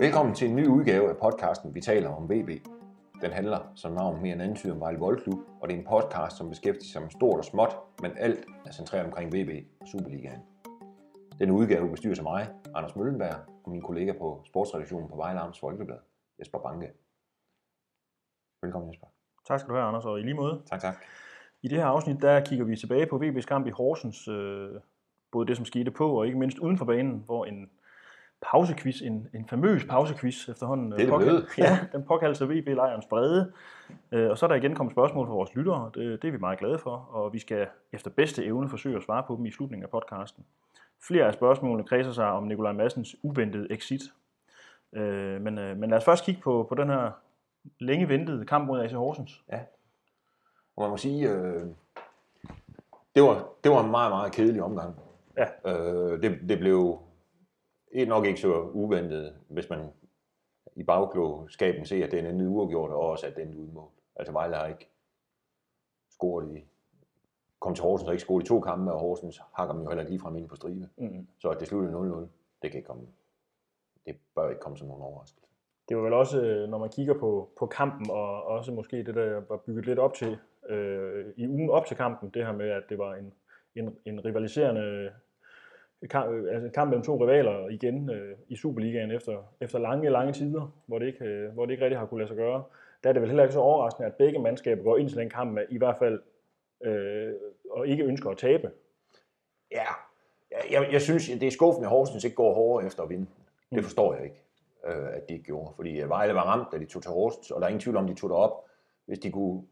Velkommen til en ny udgave af podcasten Vi taler om VB. Den handler som navn mere end antyder om Vejle Boldklub, og det er en podcast, som beskæftiger sig med stort og småt, men alt er centreret omkring VB og Superligaen. Denne udgave bestyres af mig, Anders Møllenberg, og min kollega på sportsredaktionen på Vejle Amts Folkeblad, Jesper Banke. Velkommen Jesper. Tak skal du have, Anders, og i lige måde. Tak, tak. I det her afsnit, der kigger vi tilbage på VB's kamp i Horsens, øh, både det, som skete på, og ikke mindst uden for banen, hvor en pausequiz, en, en famøs pausequiz efterhånden. Det er det påkald- blevet. Ja, den påkaldte sig VB-lejrens brede. Øh, og så er der igen kommet spørgsmål fra vores lyttere, det, det er vi meget glade for, og vi skal efter bedste evne forsøge at svare på dem i slutningen af podcasten. Flere af spørgsmålene kredser sig om Nikolaj Massens uventede exit. Øh, men, øh, men lad os først kigge på, på den her længe ventede kamp mod AC Horsens. Og man må sige, øh, det, var, det var en meget, meget kedelig omgang. Ja. Øh, det, det blev et nok ikke så uventet, hvis man i bagklogskaben ser, at den er uafgjort, og også at den er udmål. Altså Vejle har ikke scoret i, kom til Horsens og ikke scoret i to kampe, og Horsens hakker dem jo heller ikke ligefrem ind på stribe. Mm. Så at det sluttede 0-0, det kan ikke komme, det bør ikke komme som nogen overraskelse. Det var vel også, øh, når man kigger på, på kampen, og også måske det, der var bygget lidt op til øh, i ugen op til kampen, det her med, at det var en, en, en rivaliserende kamp, altså kamp mellem to rivaler igen øh, i Superligaen efter, efter lange, lange tider, hvor det, ikke, øh, hvor det ikke rigtig har kunne lade sig gøre. Der er det vel heller ikke så overraskende, at begge mandskaber går ind til den kamp med i hvert fald øh, og ikke ønsker at tabe. Ja, jeg, jeg, synes, det er skuffende, at Horsens ikke går hårdere efter at vinde. Mm. Det forstår jeg ikke, øh, at de ikke gjorde. Fordi øh, Vejle var ramt, da de tog til Horsens, og der er ingen tvivl om, at de tog derop. Hvis de kunne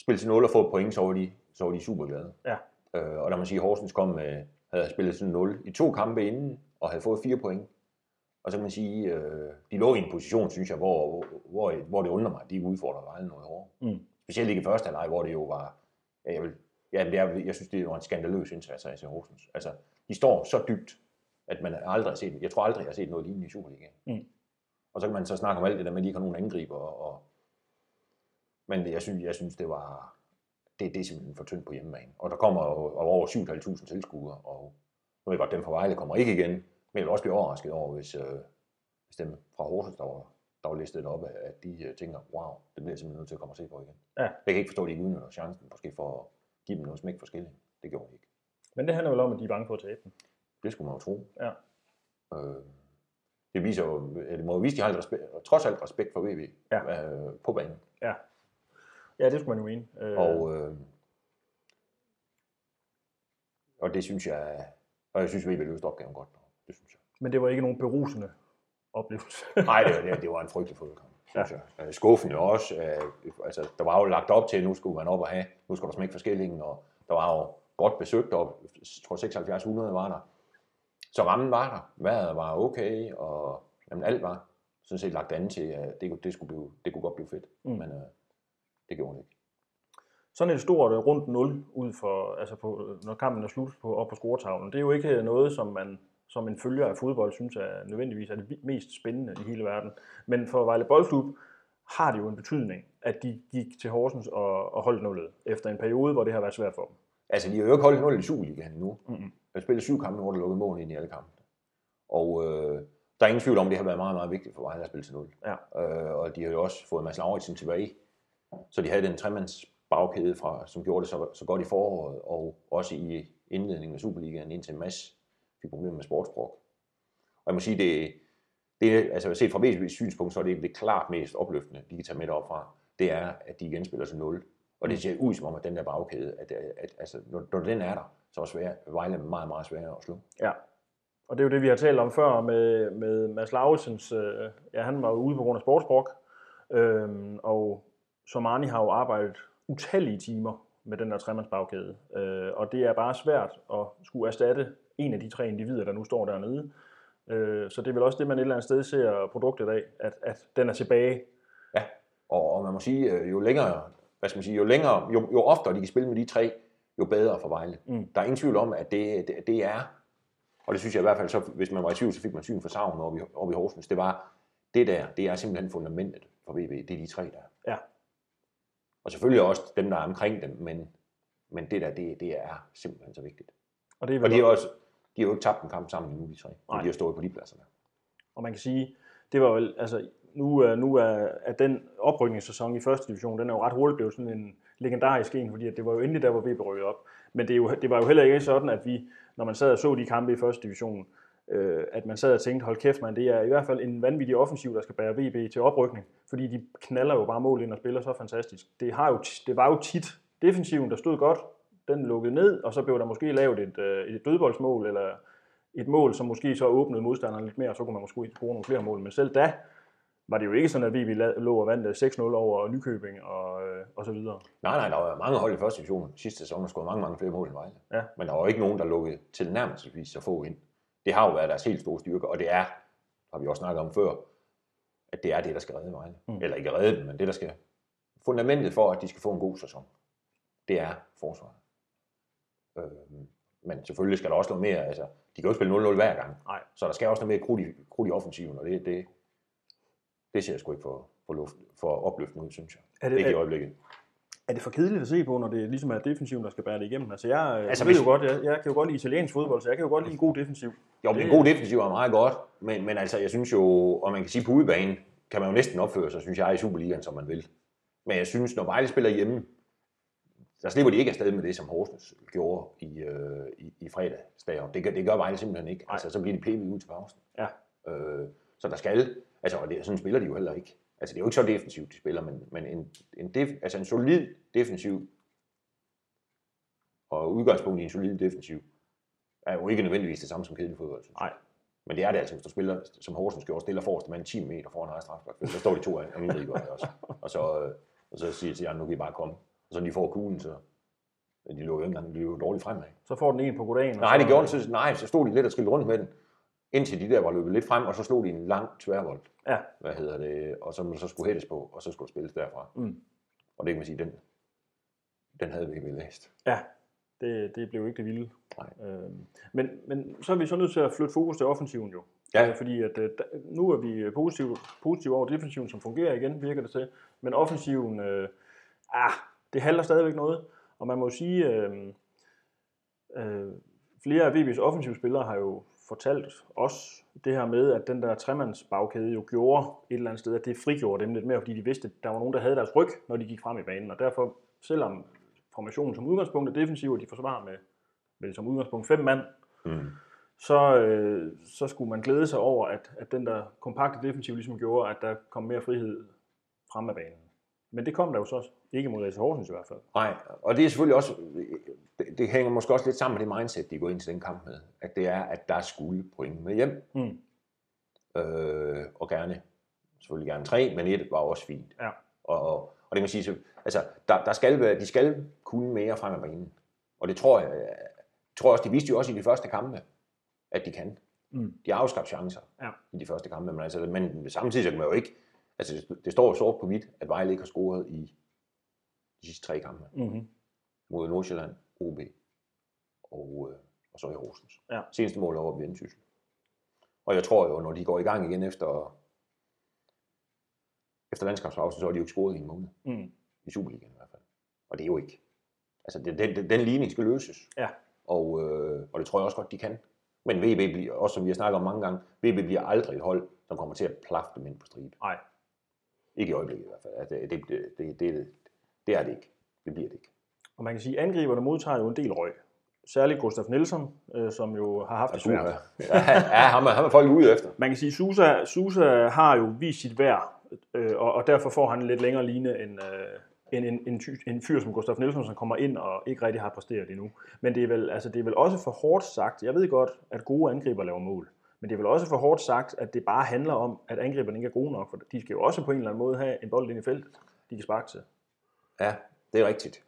spille til 0 og få et point, så var de, så var de super glade. Ja. Øh, og der må man sige, at Horsens kom med, havde spillet til 0 i to kampe inden, og havde fået fire point. Og så kan man sige, øh, de lå i en position, synes jeg, hvor, hvor, hvor, det undrer mig, at de udfordrer Vejle noget hårdere. Mm. Specielt ikke i første halvleg, hvor det jo var, ja, jeg, vil, ja, det er, jeg synes, det var en skandaløs indsats af AC Horsens. Altså, de står så dybt, at man aldrig har set, jeg tror aldrig, jeg har set noget lignende i Superligaen. Mm. Og så kan man så snakke om alt det der med, at de ikke har nogen angriber. Og, og, men jeg synes, jeg synes, det var, det, det er simpelthen for tyndt på hjemmebane. Og der kommer jo over 7.500 tilskuere, og nu er jeg godt, dem fra Vejle kommer ikke igen, men jeg vil også blive overrasket over, hvis, øh, hvis dem fra Horsens, der var, der var listet op, at, de øh, tænker, wow, det bliver jeg simpelthen nødt til at komme og se på igen. Ja. Jeg kan ikke forstå, at de ikke udnytter chancen, måske for at give dem noget smæk for skilling. Det gjorde de ikke. Men det handler vel om, at de er bange for at tabe den. Det skulle man jo tro. Ja. Øh, det viser jo, det må jo vise, at de har respekt, trods alt respekt for VB Ja. øh, på banen. Ja, det skulle man jo mene. Øh, Og, øh, og det synes jeg, og jeg synes, VB løste opgaven godt. Det synes jeg. Men det var ikke nogen berusende oplevelse. Nej, det, var- det, det var en frygtelig fodboldkamp, ja. jeg. Øh, Skuffende også. Øh, altså, der var jo lagt op til, at nu skulle man op og have, nu skulle der smække for skillingen, og der var jo godt besøgt op, jeg tror 7600 var der. Så rammen var der, vejret var okay, og jamen, alt var sådan set lagt an til, at det, det, skulle blive, det kunne godt blive fedt, mm. men øh, det gjorde det ikke. Sådan et stort øh, rundt 0 ud for, altså på, når kampen er slut på, op på scoretavlen, det er jo ikke noget, som man som en følger af fodbold synes er nødvendigvis er det mest spændende i hele verden. Men for Vejle Boldklub har det jo en betydning, at de gik til Horsens og, og holdt nullet efter en periode, hvor det har været svært for dem. Altså, de har jo ikke holdt 0 i Superligaen endnu. Mhm. Jeg har spillet syv kampe, hvor der lukkede mål ind i alle kampene. Og øh, der er ingen tvivl om, at det har været meget, meget vigtigt for Vejle at spille til 0. Ja. Øh, og de har jo også fået Mads Lauritsen tilbage. Så de havde den tremands bagkæde, fra, som gjorde det så, så godt i foråret, og også i indledningen af Superligaen, indtil Mads fik problemer med sportsbrok. Og jeg må sige, det, det altså set fra VSB's synspunkt, så er det det klart mest opløftende, de kan tage med derop fra, det er, at de igen spiller til 0. Og det ser ud som om, at den der bagkæde, at, at, at altså, når, når den er der, så er svær, Vejle meget, meget sværere at slå. Ja. Og det er jo det, vi har talt om før med, med Mads Lauritsens, øh, ja, han var ude på grund af sportsbrok, øh, og Somani har jo arbejdet utallige timer med den der tremandsbagkæde, øh, og det er bare svært at skulle erstatte en af de tre individer, der nu står dernede. Øh, så det er vel også det, man et eller andet sted ser produktet af, at, at den er tilbage. Og, og man må sige, øh, jo længere, hvad skal man sige, jo længere, jo, jo oftere de kan spille med de tre, jo bedre for Vejle. Mm. Der er ingen tvivl om, at det, det, det er, og det synes jeg i hvert fald, så, hvis man var i tvivl, så fik man syn for savn oppe i, oppe i Horsens. Det var, det der, det er simpelthen fundamentet for VB. Det er de tre der. Ja. Og selvfølgelig også dem, der er omkring dem, men, men det der, det, det er simpelthen så vigtigt. Og det er Og de har også, de har jo ikke tabt en kamp sammen endnu, de tre. Nej. De har stået på de pladser der. Og man kan sige, det var vel, altså nu, er, nu er, er den oprykningssæson i første division, den er jo ret hurtigt blevet sådan en legendarisk en, fordi at det var jo endelig der, hvor VB rykkede op. Men det, er jo, det var jo heller ikke sådan, at vi, når man sad og så de kampe i første division, øh, at man sad og tænkte, hold kæft man, det er i hvert fald en vanvittig offensiv, der skal bære VB til oprykning, fordi de knaller jo bare mål ind og spiller så fantastisk. Det, har jo, det var jo tit defensiven, der stod godt, den lukkede ned, og så blev der måske lavet et, øh, et dødboldsmål, eller et mål, som måske så åbnede modstanderen lidt mere, og så kunne man måske bruge nogle flere mål. Men selv da var det jo ikke sådan, at vi, vi lå og vandt 6-0 over Nykøbing og, øh, og så videre. Nej, nej, der var mange hold i første division sidste sæson, der scorede mange, mange flere mål end Vejle. Ja. Men der var ikke nogen, der lukkede til nærmest så få ind. Det har jo været deres helt store styrke, og det er, har vi også snakket om før, at det er det, der skal redde Vejle. Mm. Eller ikke redde dem, men det, der skal fundamentet for, at de skal få en god sæson, det er forsvaret. Øh, men selvfølgelig skal der også noget mere, altså, de kan jo ikke spille 0-0 hver gang. Nej. Så der skal også noget mere krudt i, krudt i offensiven, og det, det, det ser jeg sgu ikke for, for, luft, for opløftende ud, synes jeg. Er det, ikke i er, øjeblikket. Er det for kedeligt at se på, når det ligesom er defensiven, der skal bære det igennem? Altså jeg, altså, Altså, jeg, ved hvis- jo godt, jeg, jeg kan jo godt lide italiensk fodbold, så jeg kan jo godt lide en god defensiv. Jo, men en god defensiv er meget godt, men, men altså, jeg synes jo, og man kan sige på udebane, kan man jo næsten opføre sig, synes jeg, i Superligaen, som man vil. Men jeg synes, når Vejle spiller hjemme, der slipper de ikke afsted med det, som Horsens gjorde i, øh, i, i fredags. Det, gør- det gør Vejle simpelthen ikke. Altså, så bliver de pævet ud til pausen. Ja. Øh, så der skal, altså, og det, sådan spiller de jo heller ikke. Altså, det er jo ikke så defensivt, de spiller, men, men en, en, def, altså en solid defensiv, og udgangspunkt i en solid defensiv, er jo ikke nødvendigvis det samme som kedelig fodbold. Nej. Men det er det altså, hvis du spiller, som Horsens gjorde, stiller forreste mand 10 meter foran eget strafspark. Der står de to angriber også. Og så, øh, og så siger de jer, nu kan I bare komme. Og så de får kuglen, så de lå jo ikke engang, de lå dårligt fremad. Så får den en på goddagen. Nej, så, det gjorde den, så, nej, så stod de lidt og trillede rundt med den, indtil de der var løbet lidt frem, og så slog de en lang tværvold, Ja, hvad hedder det, og som så skulle hættes på, og så skulle spilles derfra. Mm. Og det kan man sige, den, den havde vi ikke læst. ja. Det, det blev ikke det vilde. Nej. Øhm, men, men så er vi så nødt til at flytte fokus til offensiven jo. Ja. Øh, Fordi at, øh, nu er vi positive, positive over defensiven, som fungerer igen, virker det til. Men offensiven, øh, ah, det halter stadigvæk noget. Og man må jo sige, øh, øh, flere af VB's offensive spillere har jo fortalt os det her med, at den der tremands bagkæde jo gjorde et eller andet sted, at det frigjorde dem lidt mere, fordi de vidste, at der var nogen, der havde deres ryg, når de gik frem i banen. Og derfor, selvom formationen som udgangspunkt er defensiv, og de forsvarer med, med som udgangspunkt fem mand, Mm. så, øh, så skulle man glæde sig over, at, at den der kompakte defensiv ligesom gjorde, at der kom mere frihed frem af banen. Men det kom der jo så ikke mod AC Horsens i hvert fald. Nej, og det er selvfølgelig også, det, det hænger måske også lidt sammen med det mindset, de går ind til den kamp med, at det er, at der skulle point med hjem, Mm. øh, og gerne, selvfølgelig gerne tre, men et var også fint. Ja. Og, og, og det kan man sige, så, altså, der, der skal være, de skal kunne mere frem af banen. Og det tror jeg, jeg tror også, de viste jo også i de første kampe, at de kan. Mm. De har afskabt chancer Ja. i de første kampe, men, altså, men samtidig så kan man jo ikke, altså det, det står jo sort på hvidt, at Vejle ikke har scoret i de sidste tre kampe Mm-hmm. mod Nordsjælland, OB og, øh, og så i Horsens. Ja. Seneste mål er over Vendsyssel. Og jeg tror jo, når de går i gang igen efter, efter landskampspausen, så har de jo ikke scoret i en måned. Mm. I Superligaen i hvert fald. Og det er jo ikke. Altså, den, den, den ligning skal løses. Ja. Og, øh, og det tror jeg også godt, de kan. Men VB bliver, også som vi har snakket om mange gange, VB bliver aldrig et hold, som kommer til at plaffe dem ind på stribe. Nej. Ikke i øjeblikket i hvert fald. Altså, det, det, det, det, det, er det ikke. Det bliver det ikke. Og man kan sige, at angriberne modtager jo en del røg. Særligt Gustaf Nielsen, øh, som jo har haft det svært. Ja, ham, er, ham er folk ude efter. Man kan sige, at Susa, Susa har jo vist sit værd, øh, og, og derfor får han lidt længere line end, øh, end en, en, en fyr som Gustaf Nielsen, som kommer ind og ikke rigtig har præsteret endnu. Men det er, vel, altså, det er vel også for hårdt sagt, jeg ved godt, at gode angriber laver mål, men det er vel også for hårdt sagt, at det bare handler om, at angriberne ikke er gode nok, for de skal jo også på en eller anden måde have en bold ind i feltet, de kan sparke til. Ja, det er rigtigt.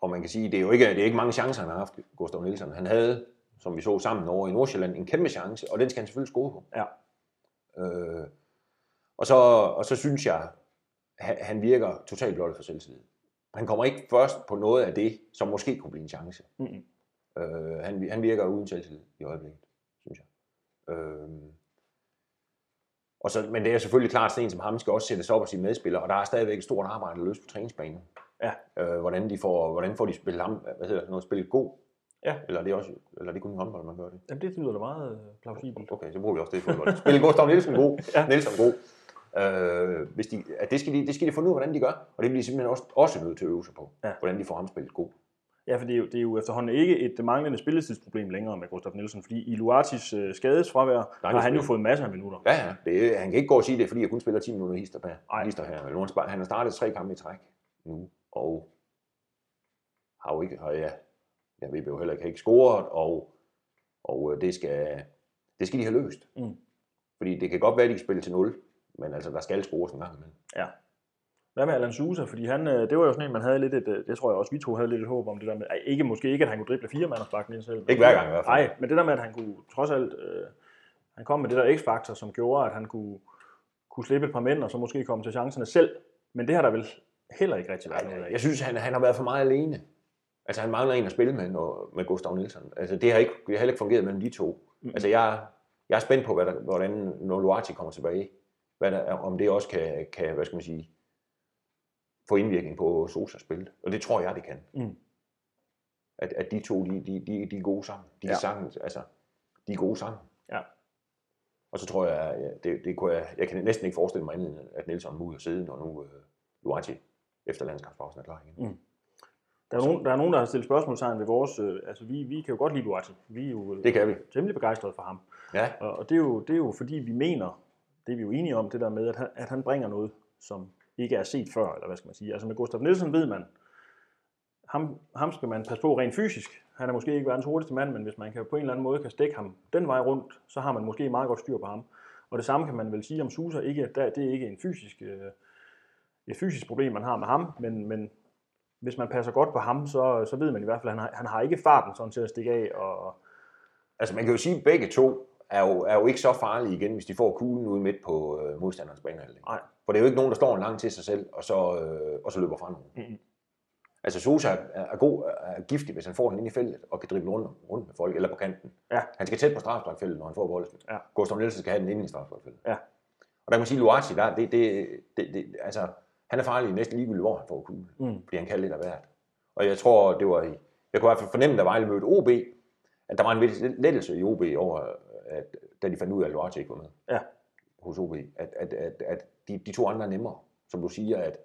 Og man kan sige, det er jo ikke, det er ikke mange chancer, han har haft, Gustav Nielsen. Han havde, som vi så sammen over i Nordsjælland, en kæmpe chance, og den skal han selvfølgelig score på. Ja. Øh, og, så, og så synes jeg, han, han virker totalt blot for selvtillid. Han kommer ikke først på noget af det, som måske kunne blive en chance. Mm-mm. Øh, han, han virker uden selvtillid i øjeblikket. Øh, og så, men det er selvfølgelig klart, at en som ham skal også sættes op af sine medspillere, og der er stadigvæk et stort arbejde at løse på træningsbanen. Ja. Øh, hvordan, de får, hvordan får de spillet ham, hvad hedder det, noget, spillet god Ja. Eller er det, også, eller er det kun i håndbold, man gør det? Jamen, det lyder da meget øh, plausibelt. Okay, så bruger vi også det i fodbold. Spiller Gustav Nielsen god. Ja. Nielsen god. Øh, hvis de, at det, skal de, det skal de finde ud af, hvordan de gør. Og det bliver de simpelthen også, også nødt til at øve sig på. Ja. Hvordan de får ham spillet god. Ja, for det er, jo, det er jo efterhånden ikke et manglende spilletidsproblem længere med Gustav Nielsen, fordi i Luatis øh, skadesfravær har han jo fået masser af minutter. Ja, ja. Det, han kan ikke gå og sige det, er, fordi jeg kun spiller 10 minutter hister, Nej. her, hister her. Han, har startet tre kampe i træk nu, og har jo ikke, har, ja, jeg ved jo heller ikke, har ikke scoret, og, og øh, det, skal, det skal de have løst. Mm. Fordi det kan godt være, at de kan spille til 0, men altså, der skal scores en gang imellem. Ja. Hvad med Alan Sousa? Fordi han, øh, det var jo sådan en, man havde lidt et, øh, det tror jeg også, vi to havde lidt et håb om det der med, ikke måske ikke, at han kunne drible fire mand og sparke ind selv. Ikke hver gang i hvert fald. Nej, men det der med, at han kunne trods alt, øh, han kom med det der x-faktor, som gjorde, at han kunne, kunne slippe et par mænd, og så måske komme til chancerne selv. Men det har der vel heller ikke rigtig været noget af. Jeg synes, han, han har været for meget alene. Altså, han mangler en at spille med, når, med Gustav Nielsen. Altså, det har, ikke, det har heller ikke fungeret mellem de to. Mm. Altså, jeg, jeg er spændt på, hvad der, hvordan, når Luati kommer tilbage, hvad der, er- om det også kan, kan, hvad skal man sige, få indvirkning på Sosas spil. Og det tror jeg, det kan. Mm. At, at de to, de, de, de, de er gode sammen. De er Ja. sammen, altså, de er gode sammen. Ja. Og så tror jeg, ja, det, det kunne jeg, jeg kan næsten ikke forestille mig andet, at Nielsen må ud og sidde, når nu uh, Luati efter landskampspausen er klar igen. Mm. Der er, nogen, der er nogen, der har stillet spørgsmålstegn ved vores... Øh, altså, vi, vi kan jo godt lide Luati. Vi er jo øh, Det kan vi. temmelig begejstrede for ham. Ja, Og, og det, er jo, det er jo fordi, vi mener, det er vi jo enige om, det der med, at han, at han bringer noget, som ikke er set før, eller hvad skal man sige. Altså med Gustav Nielsen ved man, ham, ham skal man passe på rent fysisk. Han er måske ikke verdens hurtigste mand, men hvis man kan på en eller anden måde kan stikke ham den vej rundt, så har man måske meget godt styr på ham. Og det samme kan man vel sige om Susa, ikke, at det er ikke en fysisk, øh, et fysisk problem, man har med ham, men, men hvis man passer godt på ham, så, så ved man i hvert fald, at han har, han har ikke farten sådan til at stikke af. Og, Altså man kan jo sige, at begge to er jo, er jo ikke så farlige igen, hvis de får kuglen ude midt på øh, modstanderens banehalvdel. For det er jo ikke nogen, der står en lang til sig selv, og så, øh, og så løber fra nogen. Mhm. Altså Sosa er, er, god, er giftig, hvis han får den ind i feltet, og kan drible rundt, rundt med folk, eller på kanten. Ja. Han skal tæt på strafsparkfeltet, når han får bolden. Ja. Gustav Nielsen skal have den inde i strafsparkfeltet. Ja. Og der kan man sige, Luati, der, det, det, det, det, altså, han er farlig næsten ligegyldigt, hvor han får kuglen. Mm. Fordi han kan lidt af hvert. Og jeg tror, det var i, jeg kunne i hvert fald fornemme, da Vejle mødte OB, at der var en lettelse i OB over, at, da de fandt ud af, at ikke var med Ja. hos OB, at, at, at, at de, de to andre er nemmere. Som du siger, at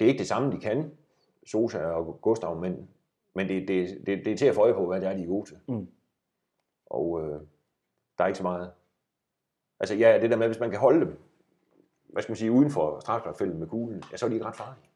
det er ikke det samme, de kan, Sosa og Gustav, men, men det, det, det, det er til at få øje på, hvad det er, de er gode til. Mm. Og øh, der er ikke så meget. Altså ja, det der med, hvis man kan holde dem, hvad skal man sige, uden for strafsparkfeltet med kuglen, ja, så er de ikke ret farlige.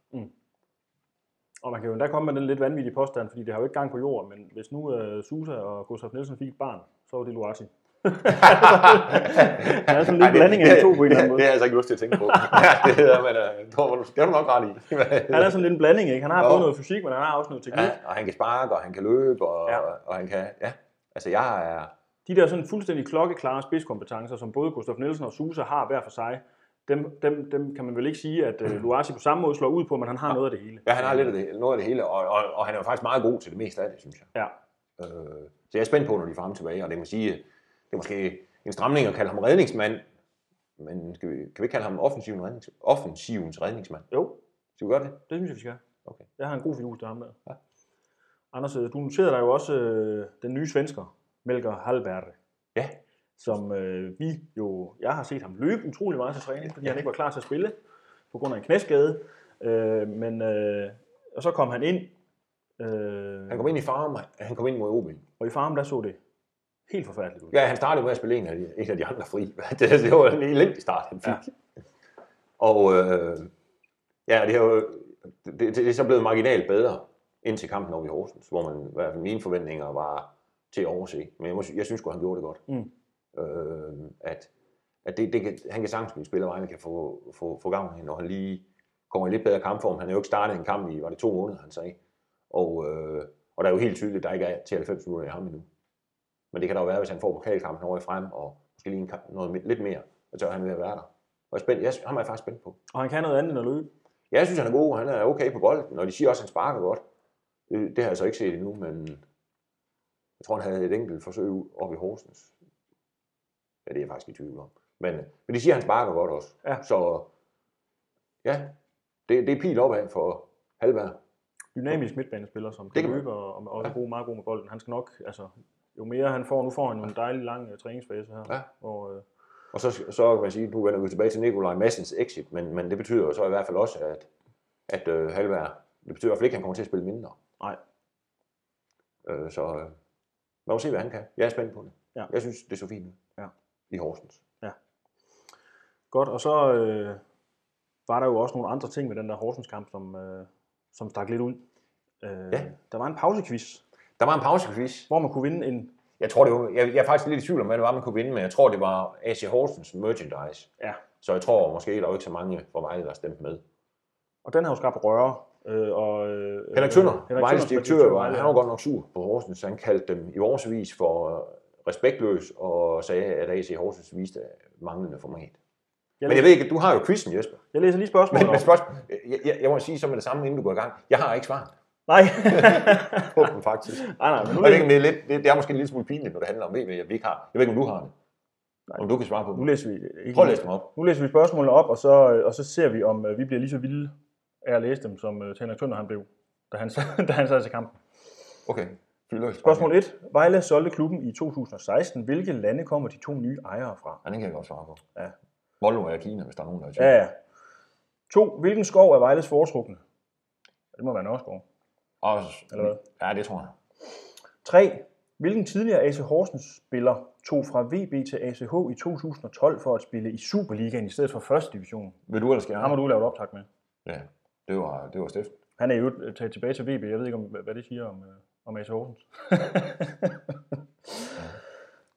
Og man kan jo endda komme med den lidt vanvittige påstand, fordi det har jo ikke gang på jorden, men hvis nu uh, Susa og Gustav Nielsen fik et barn, så var det Luati. Han er sådan lidt blanding af de to på en eller anden måde. Det har jeg altså ikke lyst til at tænke på. ja, det hedder man, øh, det er du nok ret i. Han er sådan lidt en blanding, ikke? Han har både noget fysik, men han har også noget teknik. ja, og han kan sparke, og han kan løbe, og, Ja. ja. og han kan, ja. Altså jeg er, De der sådan fuldstændig klokkeklare spidskompetencer, som både Gustav Nielsen og Susa har hver for sig, dem, dem, dem kan man vel ikke sige, at uh, Luati på samme måde slår ud på, men han har noget af det hele. ja, han har lidt af det, noget af det hele, og, og, og han er jo faktisk meget god til det meste af det, synes jeg. Ja. Øh, jeg er spændt på, når de får ham tilbage, og det må sige, det er måske en stramning at kalde ham redningsmand, men skal vi, kan vi ikke kalde ham offensiven rednings, offensivens redningsmand? Jo, Skal vi gøre det? det synes jeg, vi skal. Okay. Jeg har en god fidus til ham der. Ja. Anders, øh, du noterede dig jo også øh, den nye svensker, Melker Hallberg. Ja. Som øh, vi jo, jeg har set ham løbe utrolig meget til træning, fordi han ikke var klar til at spille på grund af en knæskade. Øh, men, øh, og så kom han ind, øh, Han kom ind i farm, han kom ind mod OB. og i farmen der så det helt forfærdeligt ud. Ja, han startede med at spille en af de, en af de andre fri. Det, det var en elendig start, han fik. Ja. Og øh, ja, det, har jo, det, det, det er så blevet marginalt bedre indtil kampen over i Horsens, hvor man, i hvert fald mine forventninger var til at overse. Men jeg, må, jeg synes godt, han gjorde det godt. Mm. Øh, at at det, det kan, han kan sagtens blive spiller, og han kan få, få, få gavn af, når han lige kommer i lidt bedre kampform. Han har jo ikke startet en kamp i, var det to måneder, han sagde. Og, øh, og der er jo helt tydeligt, at der ikke er til 90 minutter i ham endnu. Men det kan der jo være, hvis han får pokalkampen over i frem, og måske lige en kamp, noget lidt mere, så tør han ved at være der. Og jeg er spændt, jeg, ham er jeg faktisk spændt på. Og han kan noget andet end at løbe. Ja, jeg synes, han er god, han er okay på bolden, og de siger også, at han sparker godt. Det, det har jeg så ikke set endnu, men jeg tror, han havde et enkelt forsøg op i Horsens. Ja, det er jeg faktisk i tvivl om. Men, men de siger, at han sparker godt også. Ja. Så ja, det, det er pil opad for Halberg. Dynamisk midtbanespiller, som kan kan løbe og, og også god, meget god med bolden. Han skal nok, altså, jo mere han får, nu får han jo en dejlig lang øh, træningsfase her, Ja. hvor, øh, Og så, så kan man sige, nu vender vi tilbage til Nikolaj Massens exit, men, men det betyder jo så i hvert fald også, at, at øh, Halvær, det betyder i hvert fald ikke, at han kommer til at spille mindre. nej, Øh, så øh, lad os se, hvad han kan. Jeg er spændt på det. Ja. Jeg synes, det er så fint Ja. i Horsens. godt. Og så øh, var der jo også nogle andre ting ved den der Horsens kamp, som, øh, som stak lidt ud. Øh, Ja. Der var en pausequiz, Der var en pausequiz. hvor man kunne vinde en, Jeg tror, det var, jeg, jeg er faktisk lidt i tvivl om, hvad det var, man kunne vinde, men jeg tror, det var AC Horsens merchandise. ja, Så jeg tror måske, der er jo ikke så mange fra Vejle, der stemte med. og den har jo skabt røre. Øh, og, øh, Henrik Tønder, Henrik Vejles direktør, var, han var godt nok sur på Horsens. Han kaldte dem i årsvis for øh, respektløs og sagde, at AC Horsens viste manglende format. Jeg, Men jeg ved ikke, du har jo quizzen, Jesper. jeg læser lige spørgsmålet Men, men spørgsmål, jeg, jeg, jeg må sige så med det samme, inden du går i gang. Jeg har ikke svar Nej. på dem, faktisk. nej, nej, men nu Og jeg ved ikke, det, er lidt, det, det er måske en lille smule pinligt, når det handler om VV, jeg ikke har. Jeg ved ikke, om du har det. Nej. Om du kan svare på nu dem. læser vi ikke Prøv at læse dem op. Nu læser vi spørgsmålene op, og så, og så ser vi, om øh, vi bliver lige så vilde af at læse dem, som øh, Henrik Tønder han blev, da han, da han sad til kampen. Okay. Spørgsmål 1. Vejle solgte klubben i 2016. Hvilke lande kommer de to nye ejere fra? Ja, den kan jeg godt svare på. Ja. Volvo er Kina, hvis der er nogen, der er i tvivl. Ja, ja. 2. Hvilken skov er Vejles foretrukne? Det må være Nørreskov. Og, Eller hvad? Ja, det tror jeg. 3. Hvilken tidligere AC Horsens spiller tog fra VB til ACH i 2012 for at spille i Superligaen i stedet for første division? Vil du eller skal jeg? Ham har du lavet optag med. Ja, det var, det var Steffen. Han er jo taget tilbage til VB. Jeg ved ikke, om, hvad det siger om, øh, om AC Horsens.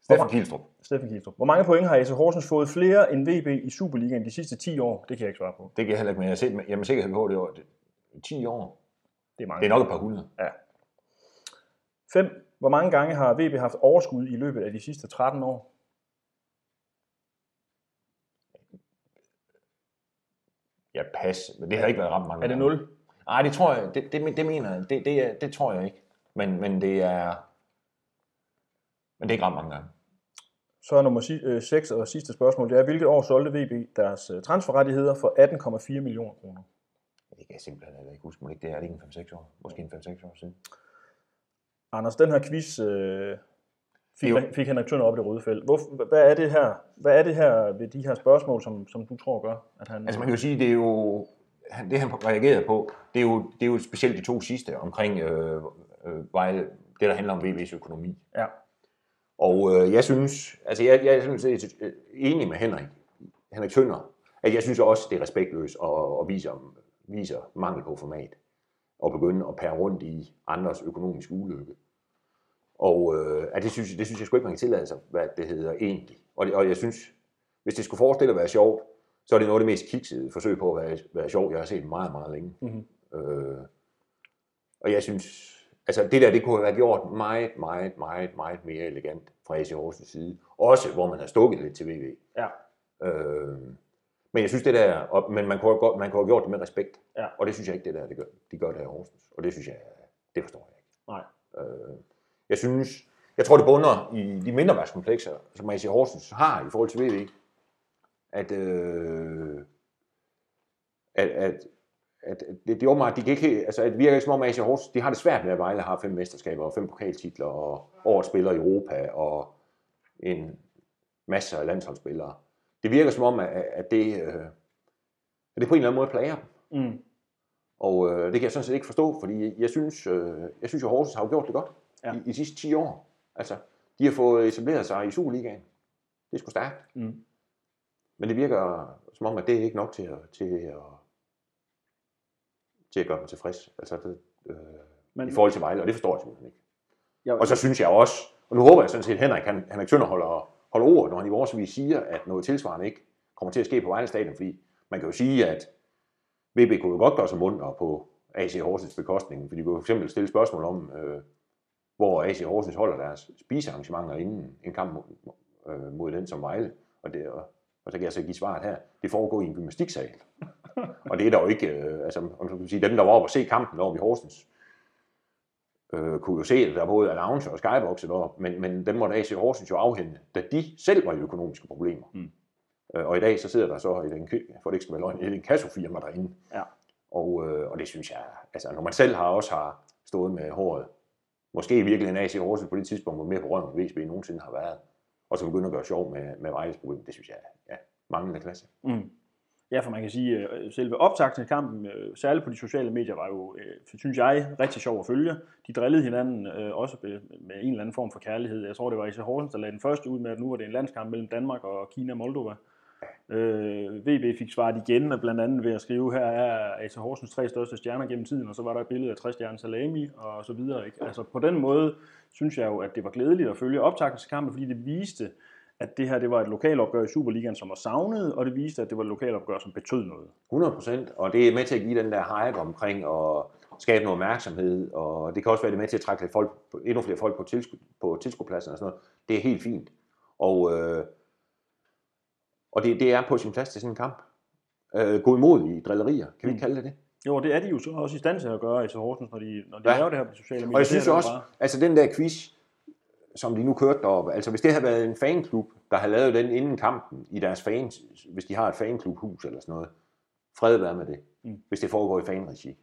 Steffen Kielstrup. Steffen Kielstrup. Hvor mange point har AC Horsens fået flere end VB i Superligaen de sidste 10 år? Det kan jeg ikke svare på. Det kan jeg heller ikke, men jeg er, set, jeg med sikkerhed på, det det, 10 år. Det er mange. Det er nok et par hundrede. Ja. 5. Hvor mange gange har VB haft overskud i løbet af de sidste 13 år? Ja, pas. Men det har ikke været ret mange Er det gange. 0? Nej, det tror jeg, det, det, det mener jeg, det, det, det tror jeg ikke. Men, men det er, men det er ikke ret mange gange. Så er nummer 6 og sidste spørgsmål. Det er, hvilket år solgte VB deres øh, transferrettigheder for 18,4 millioner kroner? Det kan jeg simpelthen heller ikke huske, men ikke det er det ikke en 5-6 år. Måske en 5-6 år siden. Anders, den her quiz øh, fik, Jo. fik Henrik Tønder op i det røde felt. Hvor, hvad, er det her, hvad er det her ved de her spørgsmål, som, som du tror gør, at han... Altså man kan jo sige, det er jo, han- det han reagerede på, det er jo, det er jo specielt de to sidste omkring øh, øh, det der handler om VV's økonomi. Ja. Og øh, jeg synes, altså jeg, jeg er sådan set øh, enig med Henrik, Henrik Tønder, at jeg synes også, det er respektløst og, og viser, viser mangel på format. Og begynde at pære rundt i andres økonomiske ulykke. Og øh, at det, synes, det synes jeg sgu ikke, man kan tillade sig, hvad det hedder egentlig. Og, det, og jeg synes, hvis det skulle forestille at være sjovt, så er det noget af det mest kiksede forsøg på at være, være sjov, jeg har set meget, meget længe. Mhm. Øh, og jeg synes, altså det der, det kunne have været gjort meget, meget, meget, meget mere elegant fra AC Horsens side. Også hvor man har stukket lidt til VV. Ja. Øh, men jeg synes det der, og, men man kunne, have, man kunne have gjort det med respekt. Ja. Og det synes jeg ikke, det der, det gør, de gør der i Horsens. Og det synes jeg, det forstår jeg ikke. Nej. Øh, jeg synes, jeg tror det bunder i de mindre værtskomplekser, som AC Horsens har i forhold til VV. At, øh, at, at, at det, det åbenbart, de kan ikke, altså det virker som om AC Horsens, de har det svært med at Vejle har fem mesterskaber og fem pokaltitler og årets spiller i Europa og en masse af landsholdsspillere. Det virker som om, at, at det, øh, at det på en eller anden måde plager dem. Mm. Og øh, det kan jeg sådan set ikke forstå, fordi jeg synes, øh, jeg synes jo, Horsens har jo gjort det godt ja. i, i de sidste 10 år. Altså, de har fået etableret sig i Superligaen. Det er sgu stærkt. Mm. Men det virker som om, at det er ikke nok til at, til at, til at gøre dem tilfreds. Altså, det, øh, Men, i forhold til Vejle, og det forstår jeg simpelthen ikke. jeg, Og så synes jeg også, og nu håber jeg sådan set, at Henrik, han, Henrik Tønder holder, holder ord, når han i vores vis siger, at noget tilsvarende ikke kommer til at ske på Vejle Stadion, fordi man kan jo sige, at VB kunne jo godt gøre sig mundt på AC Horsens bekostning, fordi de kunne jo for eksempel stille spørgsmål om, øh, hvor AC Horsens holder deres spisearrangementer inden en kamp mod, øh, mod den som Vejle. Og, det, og, og så kan jeg så give svaret her, det foregår i en gymnastiksal. Og det er der jo ikke, øh, altså om du kan sige, dem der var oppe og se kampen oppe i Horsens, øh, kunne jo se, at der er både announcer og skyboxe deroppe, men, men dem måtte AC Horsens jo afhente, da de selv var i økonomiske problemer. Mm. Øh, og i dag så sidder der så i den, for det ikke skal være løgn, i en kassofirma derinde, Ja. Og, øh, og det synes jeg, altså når man selv har også har stået med håret, måske i virkeligheden AC Horsens på det tidspunkt, hvor mere på røven VSB nogensinde har været, og så begynde at gøre sjov med, med Vejles problem, det synes jeg ja, manglende klasse. Mm. Ja, for man kan sige, at selve optakten til kampen, øh, særligt på de sociale medier, var jo, øh, synes jeg, rigtig sjov at følge. De drillede hinanden også med en eller anden form for kærlighed. Jeg tror, det var Isa Horsens, der lagde den første ud med, at nu var det en landskamp mellem Danmark og Kina og Moldova. Øh, VB fik svaret igen, blandt andet ved at skrive, her er AC Horsens tre største stjerner gennem tiden, og så var der et billede af tre stjerner salami og så videre. Ikke? Altså på den måde synes jeg jo, at det var glædeligt at følge optakten til kampen, fordi det viste, at det her det var et lokalopgør i Superligaen, som var savnet, og det viste, at det var et lokalopgør, som betød noget. 100 procent, og det er med til at give den der hype omkring og skabe noget opmærksomhed, og det kan også være det med til at trække lidt folk, endnu flere folk på, tilsku, på tilskuerpladsen og sådan noget. Det er helt fint. Og, øh, og det, det er på sin plads til sådan en kamp. Øh, gå imod i drillerier, kan vi mm. kalde det det? Jo, det er de jo så også i stand til at gøre i Horsens, når de, når de ja. laver det her på sociale medier. Og jeg synes også, bare... altså den der quiz, som de nu kørte deroppe. Altså hvis det havde været en fanklub, der havde lavet den inden kampen i deres fans, hvis de har et fanklubhus eller sådan noget, fred være med det, mm. hvis det foregår i fanregi.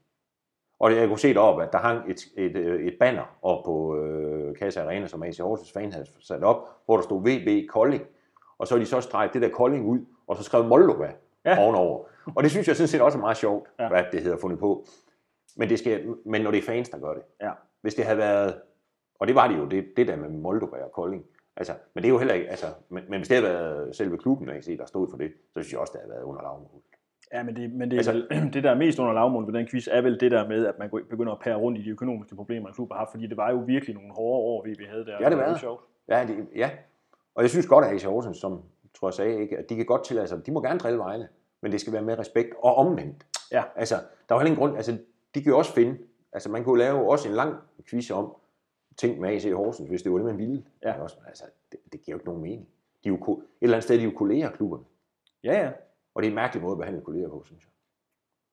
Og jeg kunne se deroppe, at der hang et, et, et banner op på øh, Kasse Arena, som AC Horsens fan havde sat op, hvor der stod VB Kolding. Og så har de så streget det der Kolding ud, og så skrev Moldova ja. ovenover. Og det synes jeg sådan set også er meget sjovt, ja. hvad det hedder fundet på. Men, det skal, men når det er fans, der gør det. Ja. Hvis det havde været og det var det jo, det, det der med Moldova og Kolding. Altså, men det er jo heller ikke, altså, men, men hvis det havde været selve klubben, der, der stod for det, så synes jeg også, det havde været under lavmål. Ja, men det, men det, altså, vel, det der er mest under lavmål ved den quiz, er vel det der med, at man begynder at pære rundt i de økonomiske problemer, klubben har haft, fordi det var jo virkelig nogle hårde år, vi havde der. Ja, det var det. Sjovt. Ja, det, ja, og jeg synes godt, at AC Horsens, som tror jeg sagde, ikke, at de kan godt tillade sig, de må gerne drille Vejle, men det skal være med respekt og omvendt. Ja. Altså, der var heller ingen grund, altså, de kan jo også finde, altså man kunne lave også en lang quiz om, ting med AC Horsens, hvis det var det, man ville. Ja. Men også, altså, det, det giver jo ikke nogen mening. De er jo, et eller andet sted de er jo kolleger klubberne. Ja, ja. Og det er en mærkelig måde at behandle kolleger på, synes jeg.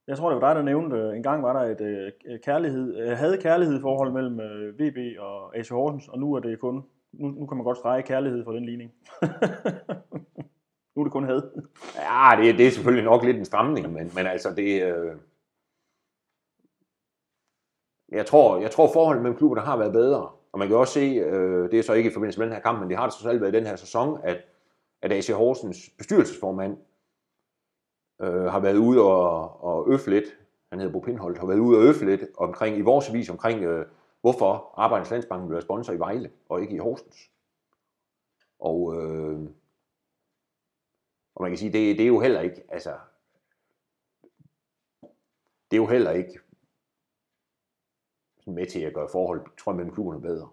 Jeg tror, det var dig, der nævnte, øh, en gang var der et uh, kærlighed, uh, havde kærlighed forhold mellem uh, VB og AC Horsens, og nu er det kun, nu, nu kan man godt strege kærlighed for den ligning. nu er det kun had. Ja, det, det er selvfølgelig nok lidt en stramning, men, men altså det, øh, jeg tror, jeg tror forholdet mellem klubberne har været bedre. Og man kan også se, øh, det er så ikke i forbindelse med den her kamp, men det har det så selv været i den her sæson, at, at AC Horsens bestyrelsesformand øh, har været ude og, og øffe lidt, han hedder Bo Pindholt, har været ude og øffe lidt omkring, i vores vis omkring, øh, hvorfor Arbejdernes Landsbank bliver sponsor i Vejle og ikke i Horsens. Og, øh, og man kan sige, det, det er jo heller ikke, altså, det er jo heller ikke med til at gøre forhold, tror jeg, mellem klubberne bedre.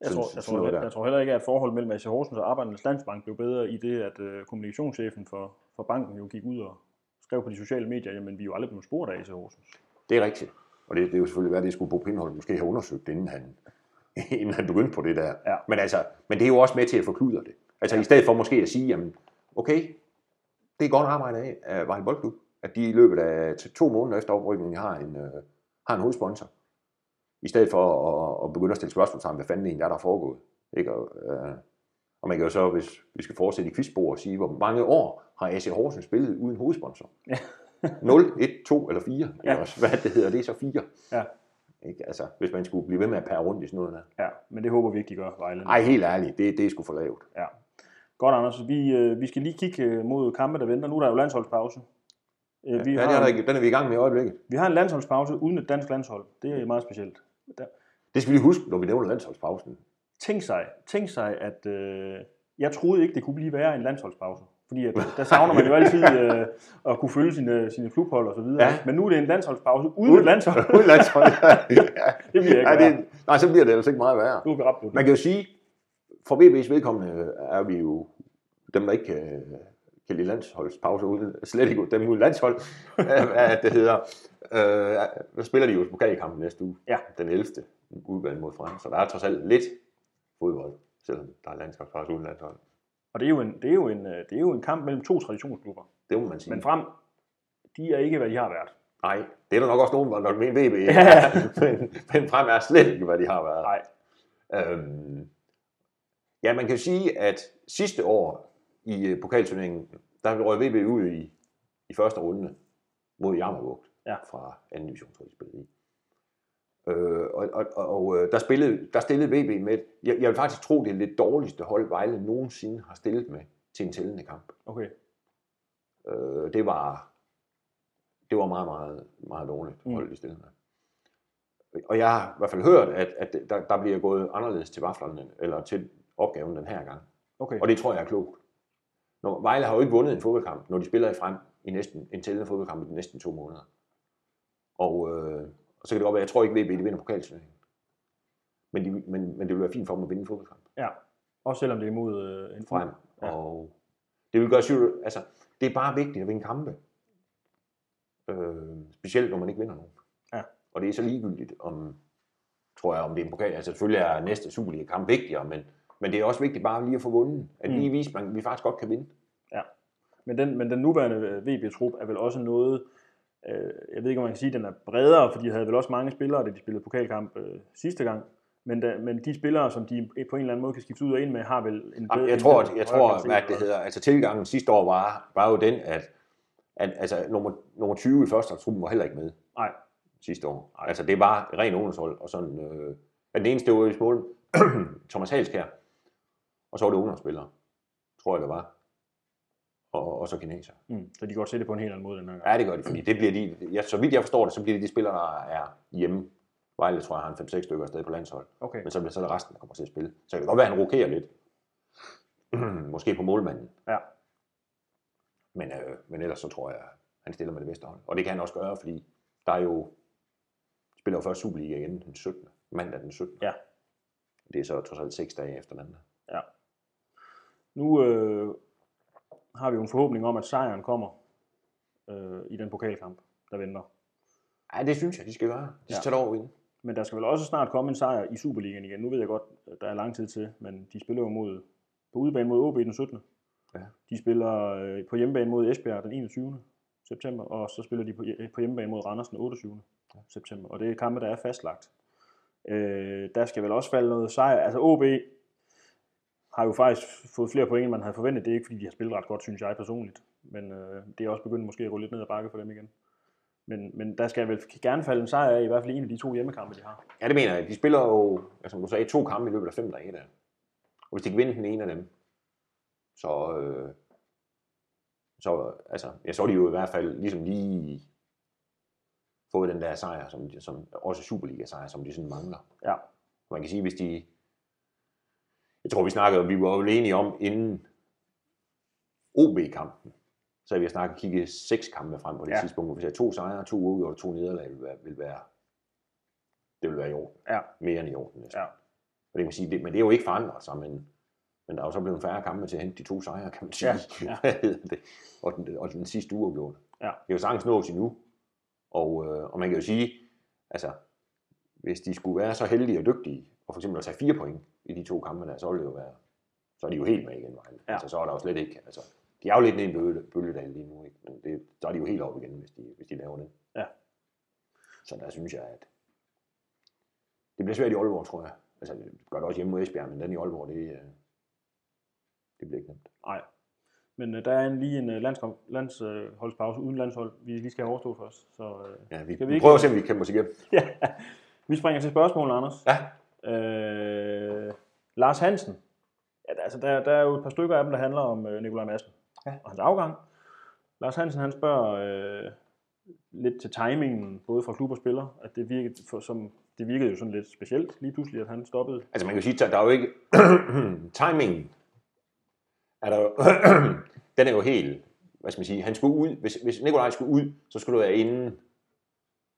Jeg tror, jeg, tror, jeg, jeg tror heller ikke, at forholdet mellem AC Horsens og Arbejdernes Landsbank blev bedre i det, at uh, kommunikationschefen for, for banken jo gik ud og skrev på de sociale medier, jamen vi er jo aldrig blevet spurgt af AC Horsens. Det er rigtigt. Og det, det er jo selvfølgelig, hvad det skulle Bo Pindhold måske have undersøgt, inden han, inden han begyndte på det der. Ja. Men, altså, men det er jo også med til at forkludre det. Altså ja. i stedet for måske at sige, jamen okay, det er godt arbejde af, af Vejle Boldklub, at de i løbet af to måneder efter oprykningen har en, uh, har en hovedsponsor i stedet for at, at begynde at stille spørgsmål sammen, hvad fanden egentlig er der er foregået. Ikke? Og, øh, og man kan jo så, hvis vi skal fortsætte i quizspor, sige, hvor mange år har AC Horsens spillet uden hovedsponsor? Ja. 0, 1, 2 eller 4? Ja. Også, hvad det hedder, det er så 4. Ja. Ikke? Altså, hvis man skulle blive ved med at pære rundt i sådan noget der. Ja, men det håber vi ikke, de gør, Vejle. Nej, helt ærligt, det, det er sgu for lavt. Ja. Godt, Anders. Vi, øh, vi skal lige kigge øh, mod kampe, der venter. Nu er der jo landsholdspause. Øh, vi ja, har, den, er, den er vi i gang med i øjeblikket. Vi har en landsholdspause uden et dansk landshold. Det er meget specielt. Der. Det skal vi huske, når vi nævner landsholdspausen. Tænk sig, tænk sig at øh, jeg troede ikke, det kunne blive værre en landsholdspause. Fordi at, der savner man jo altid øh, at kunne følge sine, sine klubhold og så videre. Ja. Men nu er det en landsholdspause uden, uden landshold. uden landshold, ja. det bliver ikke ja, det, Nej, så bliver det altså ikke meget værre. Er ret Man kan jo sige, for VB's vedkommende er vi jo dem, der ikke lide landsholdspause uden, slet ikke dem uden landshold, at det hedder, øh, spiller de jo pokalkampen næste uge, ja. den 11. udvalg mod Frem, så der er trods alt lidt fodbold, selvom der er landskabspause uden landshold. Og det er, jo en, det, er jo en, det er jo en kamp mellem to traditionsklubber. Det må man sige. Men Frem, de er ikke, hvad de har været. Nej, det er der nok også nogen, der mener VB, ja. men, men Frem er slet ikke, hvad de har været. Nej. Øhm, ja, man kan sige, at sidste år i øh, pokalturneringen, der røg VB ud i, i første runde mod Jammerbugt. Ja. fra anden division, tror jeg, de spillede i. Øh, og og, og, øh, der, spillede, der stillede VB med, jeg, jeg vil faktisk tro, det er det dårligste hold, Vejle nogensinde har stillet med til en tællende kamp. Okay. Øh, det var det var meget, meget, meget dårligt Mm. hold, de stillede med. Og jeg har i hvert fald hørt, at, at der, der bliver gået anderledes til vaflerne, eller til opgaven den her gang. Okay. Og det tror jeg er klogt. Når, Vejle har jo ikke vundet en fodboldkamp, når de spiller i frem i næsten en tællende fodboldkamp i de næsten to måneder. Og, øh, og så kan det godt være, jeg tror ikke, VB de vinder pokalturneringen. Men, de, men, men det vil være fint for dem at vinde en fodboldkamp Ja. Også selvom det er imod øh, en frem. Ja. Og det vil gøre syv, altså, det er bare vigtigt at vinde kampe. Øh, specielt når man ikke vinder nogen. Ja. Og det er så ligegyldigt om, tror jeg, om det er en pokal. Altså selvfølgelig er næste Superliga-kamp vigtigere, men, men det er også vigtigt bare lige at få vundet. At Mm. lige vise, at vi faktisk godt kan vinde. Men den, men den nuværende øh, VB-trup er vel også noget, øh, jeg ved ikke, om man kan sige, at den er bredere, fordi de havde vel også mange spillere, da de spillede pokalkamp øh, sidste gang. Men, da, men de spillere, som de på en eller anden måde kan skifte ud og ind med, har vel en bedre... Jeg tror, bedre- jeg tror hvad det hedder, altså tilgangen sidste år var, var jo den, at, at altså, nummer, nummer 20 i første truppen var heller ikke med Nej, sidste år. Altså det var ren ungdomshold, og sådan, øh, at den eneste, det var i Thomas Halskær, og så var det ungdomsspillere, tror jeg det var, og, og så kineser. mm, så de kan godt se det på en helt anden måde den her gang. Ja, det gør de, fordi det bliver de, ja, så vidt jeg forstår det, så bliver det de spillere, der er hjemme. Vejle tror jeg har en 5-6 stykker afsted på landshold, Okay, men så bliver så det resten, der kommer til at spille. Så kan det godt være, at han rokerer lidt. Måske på målmanden. ja. Men, øh, men ellers så tror jeg, han stiller med det bedste hold. Og det kan han også gøre, fordi der er jo, spiller jo først Superliga igen den 17. Mandag den 17. Ja. Det er så trods alt seks dage efter mandag. Nu øh, har vi jo en forhåbning om, at sejren kommer øh, i den pokalkamp, der venter. Ja, det synes jeg, de skal gøre. De skal Ja. ja. tage over ind. Men der skal vel også snart komme en sejr i Superligaen igen. Nu ved jeg godt, at der er lang tid til, men de spiller jo mod, på udebane mod OB den 17. Ja. De spiller øh, på hjemmebane mod Esbjerg den 21. september, og så spiller de på, hje- på hjemmebane mod Randers den 28. september. Og det er kampe, der er fastlagt. Øh, der skal vel også falde noget sejr. Altså OB har jo faktisk fået flere point, end man havde forventet. Det er ikke, fordi de har spillet ret godt, synes jeg personligt. Men øh, det er også begyndt måske at gå lidt ned ad bakke for dem igen. Men, men der skal vel gerne falde en sejr af, i hvert fald en af de to hjemmekampe, de har. Ja, det mener jeg. De spiller jo, altså, som du sagde, to kampe i løbet af fem dage. Der. Og hvis de kan vinde den ene af dem, så, øh, så, altså, ja, så er de jo i hvert fald ligesom lige fået den der sejr, som, som også Superliga-sejr, som de sådan mangler. Ja. Man kan sige, hvis de... Jeg tror, vi snakkede, vi var jo enige om inden OB-kampen, så har vi snakket kigge seks kampe frem på det Ja. tidspunkt. Hvis jeg to sejre, to uafgjorte og to nederlag, vil være, vil være, det vil være i orden. Ja. Mere end i orden næsten. Ja. Og det kan man sige, det, men det er jo ikke forandret sig, men, men der er jo så blevet færre kampe til at hente de to sejre, kan man sige. Ja, ja. Og, den, og den sidste uafgjort. Ja. Det kan jo sagtens nås endnu. Og, øh, og man kan jo sige, altså, hvis de skulle være så heldige og dygtige, og for eksempel at tage fire point i de to kampe der, så ville det jo være, så er de jo helt med igen, Vejle. Ja. Altså, så er der jo slet ikke, altså, de er jo lidt nede i bølge, bølgedal lige nu, ikke? men det, så er de jo helt op igen, hvis de, hvis de laver det. Ja. Så der synes jeg, at det bliver svært i Aalborg, tror jeg. Altså, det gør det også hjemme mod Esbjerg, men den i Aalborg, det, øh, det bliver ikke nemt. Nej. Men øh, der er en, lige en øh, landskamp, landsholdspause uden landshold, vi lige skal have overstået først. Så øh, Ja, vi, vi vi prøver at se, om vi kan os igennem. ja. vi springer til spørgsmålet, Anders. Ja. Øh, Lars Hansen. Ja, der- altså, der, der er jo et par stykker af dem, der handler om øh, Nikolaj Madsen Ja. og hans afgang. Lars Hansen han spørger øh, lidt til timingen, både fra klub og spiller, at det virkede, for, som, det virkede jo sådan lidt specielt lige pludselig, at han stoppede. Altså man kan jo sige, der er jo ikke... timingen er der jo... den er jo helt... Hvad skal man sige? Han skulle ud... Hvis, hvis Nikolaj skulle ud, så skulle det være inden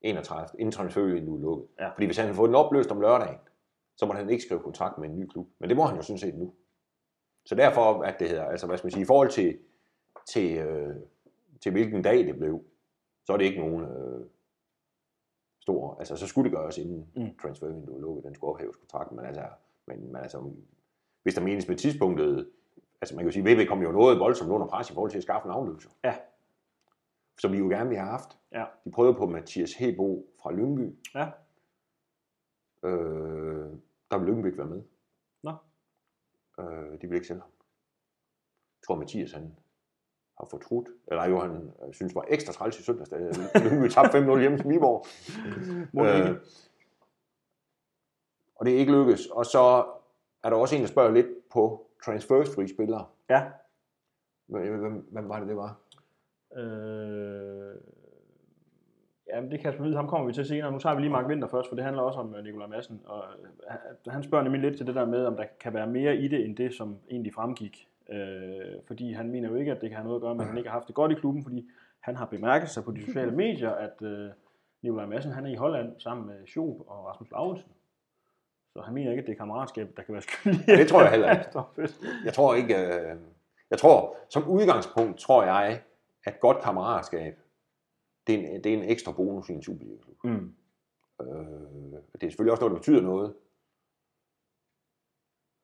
31. Inden transfervinduet lukket. Ja. Fordi hvis han havde fået den opløst om lørdagen, så må han ikke skrive kontrakt med en ny klub. Men det må han jo sådan set nu. Så derfor, at det hedder, altså hvad skal man sige, i forhold til, til, øh, til hvilken dag det blev, så er det ikke nogen øh, stor, altså så skulle det gøres inden Mm. mm. transfervinduet lukkede, den skulle ophæves kontrakten, men altså, men, men altså, hvis der menes med tidspunktet, altså man kan jo sige, VB kom jo noget voldsomt under pres i forhold til at skaffe en afløser. Ja. Som vi jo gerne ville have haft. Ja. De prøvede på Mathias Hebo fra Lyngby. Ja. Øh, der vil Lyngby ikke være med. Nå. Øh, de vil ikke sælge ham. Jeg tror, Mathias han har fortrudt, eller jo han øh, synes var ekstra træls i søndags, da vi tabte 5-0 hjemme til Viborg. Øh, og det er ikke lykkes. Og så er der også en, der spørger lidt på transfers-free spillere. Ja. Hvem, hvem, hvem var det, det var? Øh, jamen, det kan Kasper Hvid, ham kommer vi til senere. Nu tager vi lige Mark Winter først, for det handler også om øh, Nikolaj Madsen. Og øh, han- spørger nemlig lidt til det der med, om der kan være mere i det, end det, som egentlig fremgik. Øh, fordi han mener jo ikke, at det kan have noget at gøre med, at han ikke har haft det godt i klubben, fordi han har bemærket sig på de sociale medier, at øh, Nikolaj Madsen han er i Holland sammen med Schoop og Rasmus Lauritsen. Så han mener ikke, at det er kammeratskab, der kan være skyld. Ja, det tror jeg heller ikke. Jeg tror ikke, øh, jeg tror, som udgangspunkt tror jeg, at godt kammeratskab, det er en, det er en ekstra bonus i en Superliga-klub. Mm. Øh, det er selvfølgelig også noget, der betyder noget.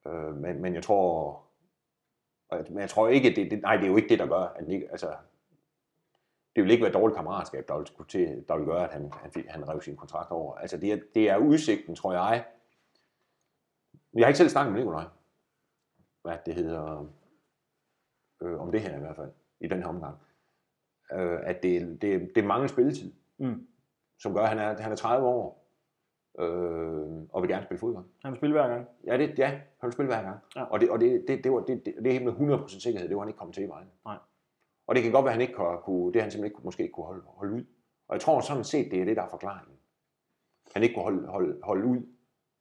Øh, men, men jeg tror, men jeg tror ikke, det, det, nej, det er jo ikke det, der gør, at ikke, altså, det vil ikke være dårligt kammeratskab, der vil, skulle til, der vil gøre, at han, han, fik, han rev sin kontrakt over. Altså, det er, det er udsigten, tror jeg. Jeg har ikke selv snakket med Nikolaj, hvad det hedder, øh, om det her i hvert fald, i den her omgang. Øh, at det, det, det er mange spilletid Mm. som gør, at han er, han er 30 år, øh, og vil gerne spille fodbold. Han vil spille hver gang. Ja, det, ja han vil spille hver gang. Ja. Og, det, og det, det, det, var, det, det, det er helt med 100% sikkerhed, det var han ikke kommet til i vejen. Nej. Og det kan godt være, at han ikke kunne, det han simpelthen ikke, måske ikke kunne holde, holde ud. Og jeg tror sådan set, det er det, der er forklaringen. Han ikke kunne holde, holde, holde ud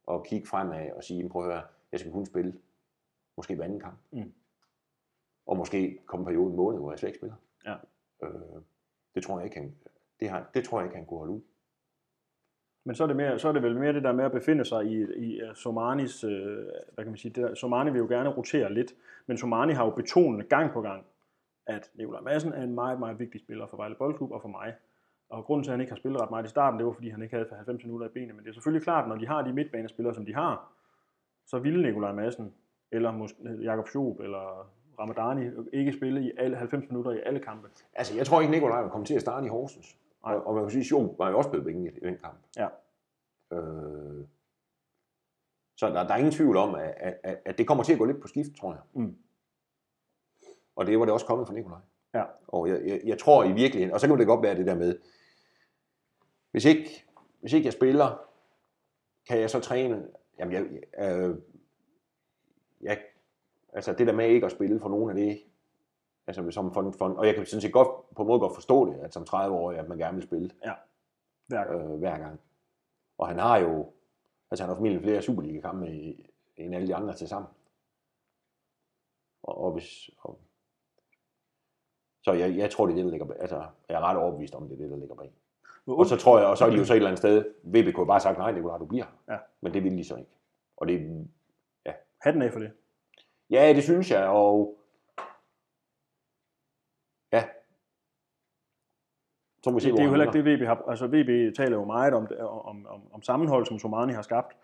og kigge fremad og sige, prøv at høre, jeg skal kun spille måske hver anden kamp. Mm. Og måske komme en periode en måned, hvor jeg slet ikke spiller. Ja. Øh, det tror jeg ikke, han, det, har, det tror jeg ikke, han kunne holde ud. Men så er, det mere, så er det vel mere det der med at befinde sig i, i Somanis, øh, hvad kan man sige, det der, Somani vil jo gerne rotere lidt, men Somani har jo betonet gang på gang, at Nikolaj Madsen er en meget, meget vigtig spiller for Vejle Boldklub og for mig. Og grunden til, at han ikke har spillet ret meget i starten, det var, fordi han ikke havde 90 minutter i benene. Men det er selvfølgelig klart, når de har de midtbanespillere, som de har, så ville Nikolaj Madsen, eller Jakob Schob, eller Ramadani ikke spille i alle 90 minutter i alle kampe. Altså, jeg tror ikke, Nikolaj vil komme til at starte i Horsens. Nej. Og, og man kan sige, at Jon var jo også blevet bænket i den kamp. Ja. Øh, så der, der er ingen tvivl om, at, at, at, at det kommer til at gå lidt på skift, tror jeg. Mm. Og det var det også kommet fra Nikolaj. Ja. Og jeg, jeg, jeg tror i virkeligheden, og så kan det godt være det der med, hvis ikke, hvis ikke jeg spiller, kan jeg så træne? Jamen, jeg, øh, jeg, altså det der med ikke at spille for nogen af det, altså som for, for, og jeg kan sådan set godt, på en måde godt forstå det, at som 30-årig, at man gerne vil spille Hver gang. øh, hver gang. Og han har jo, altså han har formentlig flere Superliga-kampe i- end alle de andre til sammen. Og, og hvis, og, så jeg, jeg tror, det er det, der ligger bag. Altså, jeg er ret overbevist om, det er det, der ligger bag. Hvor Og så tror jeg, og så er de jo så et eller andet sted, VB kunne bare sagt, nej, Nicolai, du bliver. Ja. Men det ville de så ikke. Og det, Hatten af for det. Ja, det synes jeg, og ja. Så må vi se, Det, det er jo heller ikke det, VB har... Altså, VB taler jo meget om, om, om, om sammenhold, som Somani har skabt.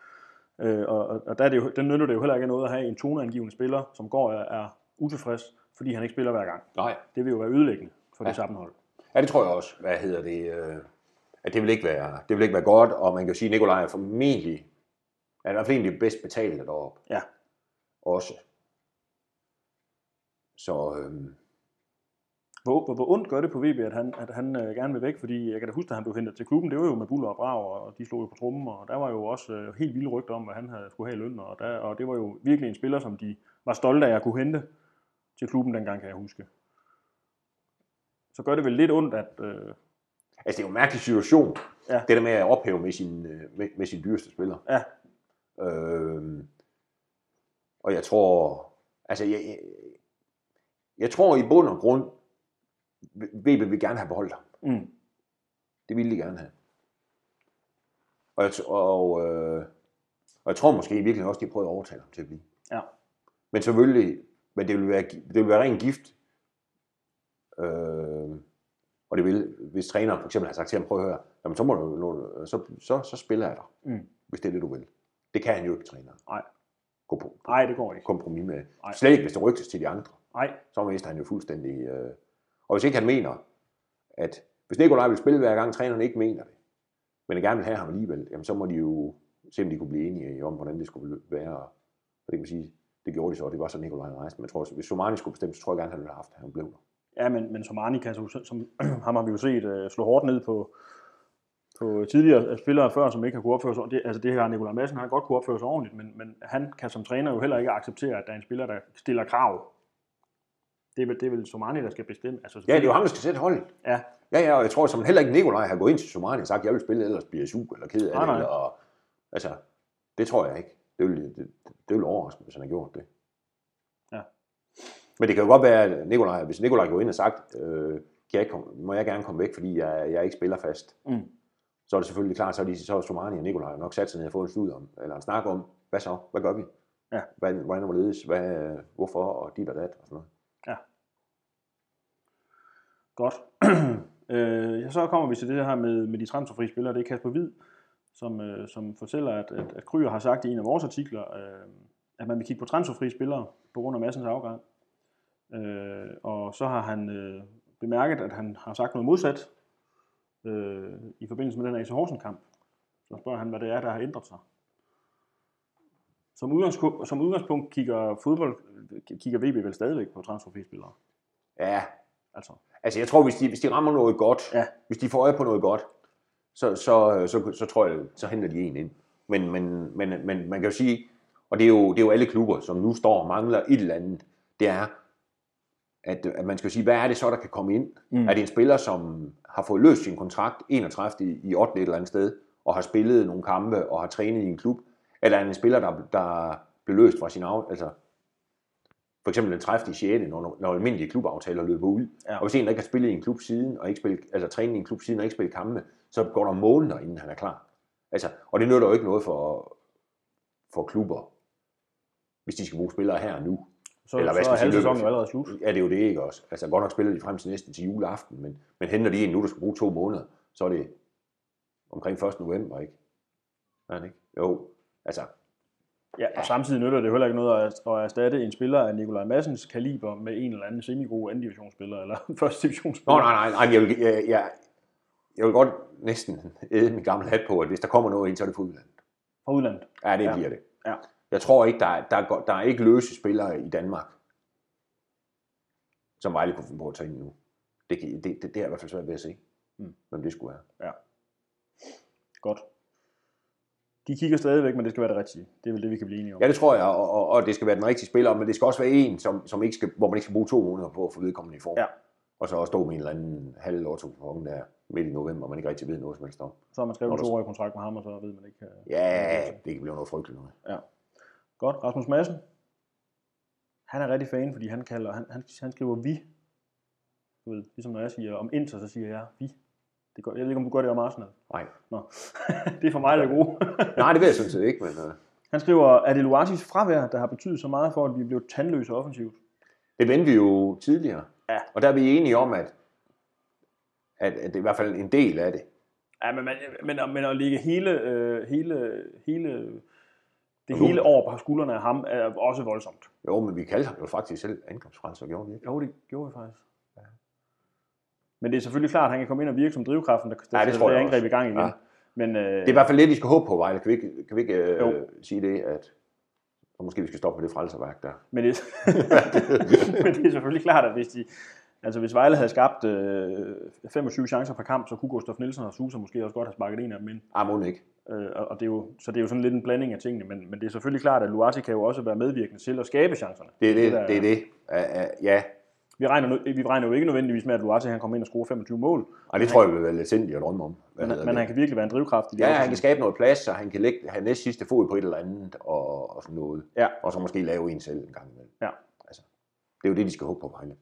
Øh, og, og- der er det jo, den nytter det jo heller ikke noget at have en toneangivende spiller, som går er, er utilfreds, fordi han ikke spiller hver gang. Nej, Det vil jo være ødelæggende for ja. Det sammenhold. Ja, det tror jeg også. Hvad hedder det? Øh, at det vil ikke være, det vil ikke være godt, og man kan sige, at Nikolaj er formentlig, er i hvert fald de bedst betalte deroppe. Ja. Også. Så øhm, Hvor, hvor, hvor ondt gør det på VB, at han, at han øh, gerne vil væk, fordi jeg kan da huske, at han blev hentet til klubben, det var jo med buller og brag, og de slog jo på trummen, og der var jo også øh, helt vilde rygter om, hvad han havde, skulle have i løn, og, der, og det var jo virkelig en spiller, som de var stolte af at kunne hente til klubben dengang, kan jeg huske. Så gør det vel lidt ondt, at... Øh, altså, det er jo en mærkelig situation, Ja. det der med at ophæve med sin, øh, med, med sin dyreste spiller. Ja. Øhm, og jeg tror, altså, jeg, jeg, jeg tror i bund og grund, VB vil gerne have beholdt ham. mm, Det ville de gerne have. Og jeg, og, øh, og jeg tror måske i virkeligheden også, de prøvet at overtale ham til at blive. Ja. Men selvfølgelig, men det vil være, det vil være ren gift. Øh, og det vil, hvis træneren for eksempel har sagt til ham, prøv at høre, jamen så, må du, så, så, så spiller jeg dig, mm. hvis det er det, du vil. Det kan han jo ikke, træneren. Nej. Gå på Nej, det går ikke. kompromis med. Nej. Slet ikke, hvis det rygtes til de andre Nej, så mister han jo fuldstændig... Øh... Og hvis ikke han mener, at hvis Nikolaj vil spille hver gang, træneren ikke mener det, men gerne vil have ham alligevel, jamen så må de jo se, om de kunne blive enige om, hvordan det skulle være. Og det kan man sige, det gjorde de så, og det var så Nikolaj rejste. Men jeg tror, hvis Somani skulle bestemme, så tror jeg gerne, han ville have haft, at han blev der. Ja, men, men Somani kan, som, som ham har vi jo set uh, slå hårdt ned på, på tidligere spillere før, som ikke har kunnet opføre sig det, Altså det her Nikolaj Madsen, han har godt kunne opføre sig ordentligt, men, men han kan som træner jo heller ikke acceptere, at der er en spiller, der stiller krav. Det er vel, det er vel Somani, der skal bestemme. Altså, Ja, det er jo ham, der skal sætte holdet. Ja, Ja, ja, og jeg tror som heller ikke Nikolaj har gået ind til Somani og sagt, jeg vil spille, ellers bliver jeg sur eller ked af Nej, det. nej. Eller, og, altså, det tror jeg ikke. Det vil, det, det vil overraske hvis han har gjort det. Ja. Men det kan jo godt være, at Nikolaj, hvis Nikolaj går ind og sagt, øh, kan jeg ikke komme, må jeg gerne komme væk, fordi jeg, jeg ikke spiller fast. Mm. Så er det selvfølgelig klart, så er, de, så er Somani og Nikolaj nok sat sig ned og fået en slud om, eller en snak om, hvad så, hvad gør vi? Ja. Hvad, hvordan var ledes, hvad, hvorfor, og dit og dat, og sådan noget. Ja. Godt. øh, ja, så kommer vi til det her med, med de transferfri spillere. Det er Kasper Hvid, som, øh, som fortæller, at, at, at Kryer har sagt i en af vores artikler, øh, at man vil kigge på transferfri spillere på grund af massens afgang. Øh, og så har han øh, bemærket, at han har sagt noget modsat øh, i forbindelse med den AC Horsens-kamp. Så spørger han, hvad det er, der har ændret sig. Som udgangspunkt, som udgangspunkt kigger fodbold, kigger VB vel stadigvæk på transferfri spillere. Ja, Altså, Altså jeg tror, hvis de, hvis de rammer noget godt, Ja. hvis de får øje på noget godt, så, så, så, så tror jeg, så henter de en ind. Men, men, men, men man kan jo sige, og det er, jo, det er jo alle klubber, som nu står og mangler et eller andet, det er, at, at man skal sige, hvad er det så, der kan komme ind? Mm. Er det en spiller, som har fået løst sin kontrakt 31. i, i 8. et eller andet sted, og har spillet nogle kampe og har trænet i en klub? Eller er en spiller, der, der blev løst fra sin af, altså for eksempel den 30. 6. når, når almindelige klubaftaler løber ud. Ja. Og hvis en der ikke har spillet i en klub siden, og ikke spillet, altså trænet i en klub siden, og ikke spillet kampe, så går der måneder, inden han er klar. Altså, og det nytter jo ikke noget for, for klubber, hvis de skal bruge spillere her og nu. så, Eller hvad så skal er halve sæsonen jo allerede slut. Ja, det er jo det ikke også. Altså, godt nok spiller de frem til næsten til juleaften, men, men henter de en nu, der skal bruge to måneder, så er det omkring 1. november, ikke? Er det ikke? Jo, altså, Ja, og samtidig nytter det heller ikke noget at, at erstatte en spiller af Nikolaj Massens kaliber med en eller anden semigod anden divisionsspiller eller første divisionsspiller. Nå, nej, nej, nej, jeg vil, jeg, jeg, jeg vil godt næsten æde min gamle hat på, at hvis der kommer noget ind, så er det for udlandet. Fra udlandet. Ja, det Ja. ja. bliver det. Ja. Jeg tror ikke, der er, der, er, der er ikke løse spillere i Danmark, som Vejle kunne finde på at tage ind nu. Det, det, det, det er i hvert fald svært ved at se, Mm. hvem det skulle være. Godt. De kigger stadigvæk, men det skal være det rigtige. Det er vel det, vi kan blive enige om. Ja, det tror jeg, og, og, og det skal være den rigtige spiller, men det skal også være en, som, som ikke skal, hvor man ikke skal bruge to måneder på at få vedkommende i form. Ja. Og så også stå med en eller anden halv lotto der midt i november, man ikke rigtig ved noget som helst om. Så har man skrevet en toårig kontrakt med ham, og så ved man ikke... øh, Ja, det kan blive noget frygteligt noget. Godt. Rasmus Madsen. Han er rigtig fan, fordi han, kalder, han, han, han skriver vi. Du ved, ligesom når jeg siger om Inter, så siger jeg vi. Det gør, jeg ved ikke, om du gør det om Arsenal. Nej. Nå. det er for mig, det er gode. Nej, det ved jeg sådan set ikke, men uh, Han skriver, er det Luatis fravær, der har betydet så meget for, at vi blev tandløse offensivt? det vendte vi jo tidligere. Ja. Og der er vi enige om, at, at, at det er i hvert fald en del af det. Ja, men, men, men, at- men at ligge hele, øh, hele, hele, det hele over på skuldrene af ham er også voldsomt. Jo, men vi kaldte ham jo faktisk selv angrebsfrelser, gjorde vi ikke? Jo, det gjorde vi faktisk. Men det er selvfølgelig klart, at han kan komme ind og virke som drivkraften, der, der Ja, det sætter tror jeg angreb også. i gang igen. Ja. Men, øh, Det er i hvert fald lidt, I skal håbe på, Vejle. Kan vi ikke, kan vi ikke øh, Jo. sige det, at og måske vi skal stoppe med det frelserværk der. Men det, men det er selvfølgelig klart, at hvis, de, altså hvis Vejle havde skabt øh, 25 chancer per kamp, så kunne Gustaf Nielsen og Susa måske også godt have sparket en af dem ind. Ah, må ikke. Øh, og det er jo, så det er jo sådan lidt en blanding af tingene, men, men det er selvfølgelig klart, at Luati kan jo også være medvirkende til at skabe chancerne. Det er det, der- det, er det. Uh, uh, ja, Vi regner, nu- vi regner jo ikke nødvendigvis med, at Luati han kommer ind og scorer 25 mål, og det tror jeg vil være lidt sindigt at drømme om. Hvad men, hedder men han kan virkelig være en drivkraft i det. Ja, han kan skabe noget plads, og han kan lægge, have næst sidste fod på et eller andet, og, og sådan noget. Ja. Og så måske lave en selv en gang imellem. Ja. Altså, det er jo det, de skal håbe på Vejle.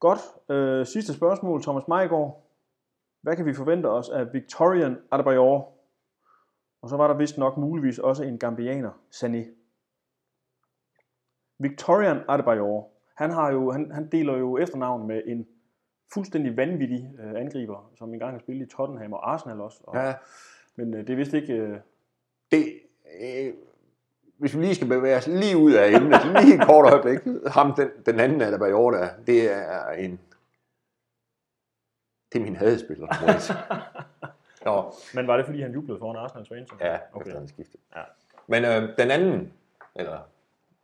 Godt. Øh, sidste spørgsmål, Thomas Majgaard. Hvad kan vi forvente os af Victorian Adebayor? Og så var der vist nok muligvis også en gambianer, Sané. Victorian Adebayor, han, har jo, han, han deler jo efternavn med en fuldstændig vanvittig øh, angriber, som engang har spillet i Tottenham og Arsenal også. Og, Ja, Men øh, det er vist ikke... Øh, det, øh, hvis vi lige skal bevæge os lige ud af emnet, lige et kort øjeblik, ham, den, den anden er der i år, der, det er en, det er min hadespiller. Nå, men var det, fordi han jublede foran Arsenals fans? ja, Okay. efter han skiftet. Ja. Men øh, den anden, eller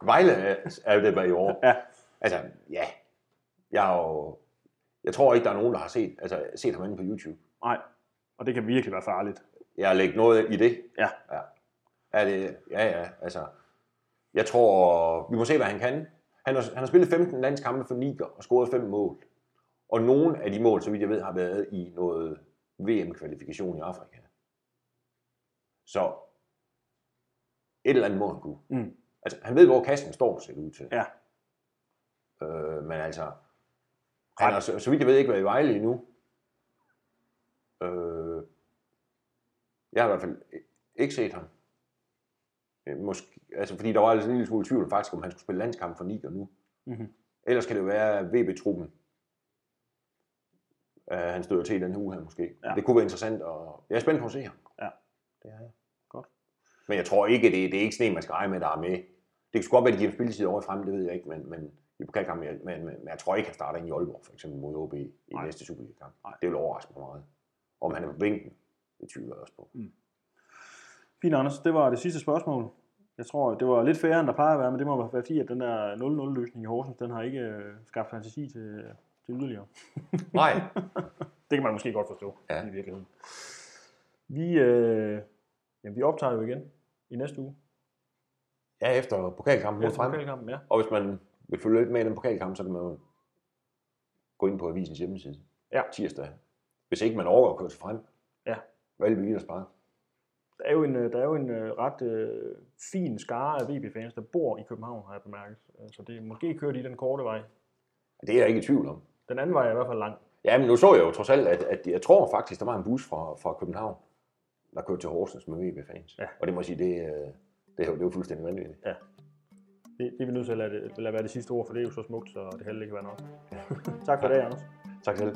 Vejle er, er det bare i år. Ja. Altså, ja, Jeg, er jo, jeg tror ikke, der er nogen, der har set, altså, set ham inde på YouTube. Nej, og det kan virkelig være farligt. Jeg har lægget noget i det. Ja. Ja, er det, ja, ja, altså. Jeg tror, vi må se, hvad han kan. Han har, han har spillet 15 landskampe for Niger og scoret 5 mål. Og nogle af de mål, så vidt jeg ved, har været i noget VM-kvalifikation i Afrika. Så et eller andet må han kunne. Mm. Altså, han ved, hvor kassen står, ser det ud til. Ja. Øh, men altså, han har, så, så vidt jeg ved, ikke været i Vejle endnu. Øh, jeg har i hvert fald ikke set ham. Øh, Måske, altså, fordi der var altså en lille smule tvivl faktisk, om han skulle spille landskamp for Niger nu. Mhm. Ellers kan det være VB-truppen. Uh, han støder til i den her uge her måske. Ja. Det kunne være interessant, og jeg er spændt på at se ham. Ja. Det er jeg. Godt. Men jeg tror ikke, det, det er ikke sådan en, man skal regne med, der er med. Det kan sgu godt være, at de giver spilletid over i frem, det ved jeg ikke, men, men i pokalkampen, men, men, men, jeg tror ikke, han starter ind i Aalborg, for eksempel mod OB i Nej. næste Superliga-kamp. Det vil overraske mig meget. Om han er på bænken, det tvivler jeg også på. Fint, Anders. Det var det sidste spørgsmål. Jeg tror, det var lidt færre, end der plejer at være, men det må være fordi, at den der 0-0-løsning i Horsens, den har ikke øh, skabt fantasi til, til yderligere. Nej. Det kan man måske godt forstå Ja. i virkeligheden. Vi, øh, jamen, vi optager jo igen i næste uge. Ja, efter pokalkampen mod frem. pokalkampen, ja. Og hvis man vil følge lidt med i den pokalkamp, så kan man jo gå ind på avisens hjemmeside. Ja. Tirsdag. Hvis ikke man overgår at køre til frem. Ja. Valby Viderspark. Der er jo en, øh, der er jo en øh, ret øh, fin skare af VB-fans, der bor i København, har jeg bemærket. Øh, Så det måske kører de den korte vej. Det er jeg ikke i tvivl om. Den anden vej er i hvert fald lang. Ja, men nu så jeg jo trods alt, at, at jeg tror faktisk, der var en bus fra, fra København, der kørte til Horsens med VB-fans. Ja. Og det må jeg sige, det, det, er jo- det er jo fuldstændig vanvittigt. Det, det er vi nødt til at lade, det, lade være det sidste ord, for det er jo så smukt, så det heller ikke være nok. tak for det, Anders. Tak selv.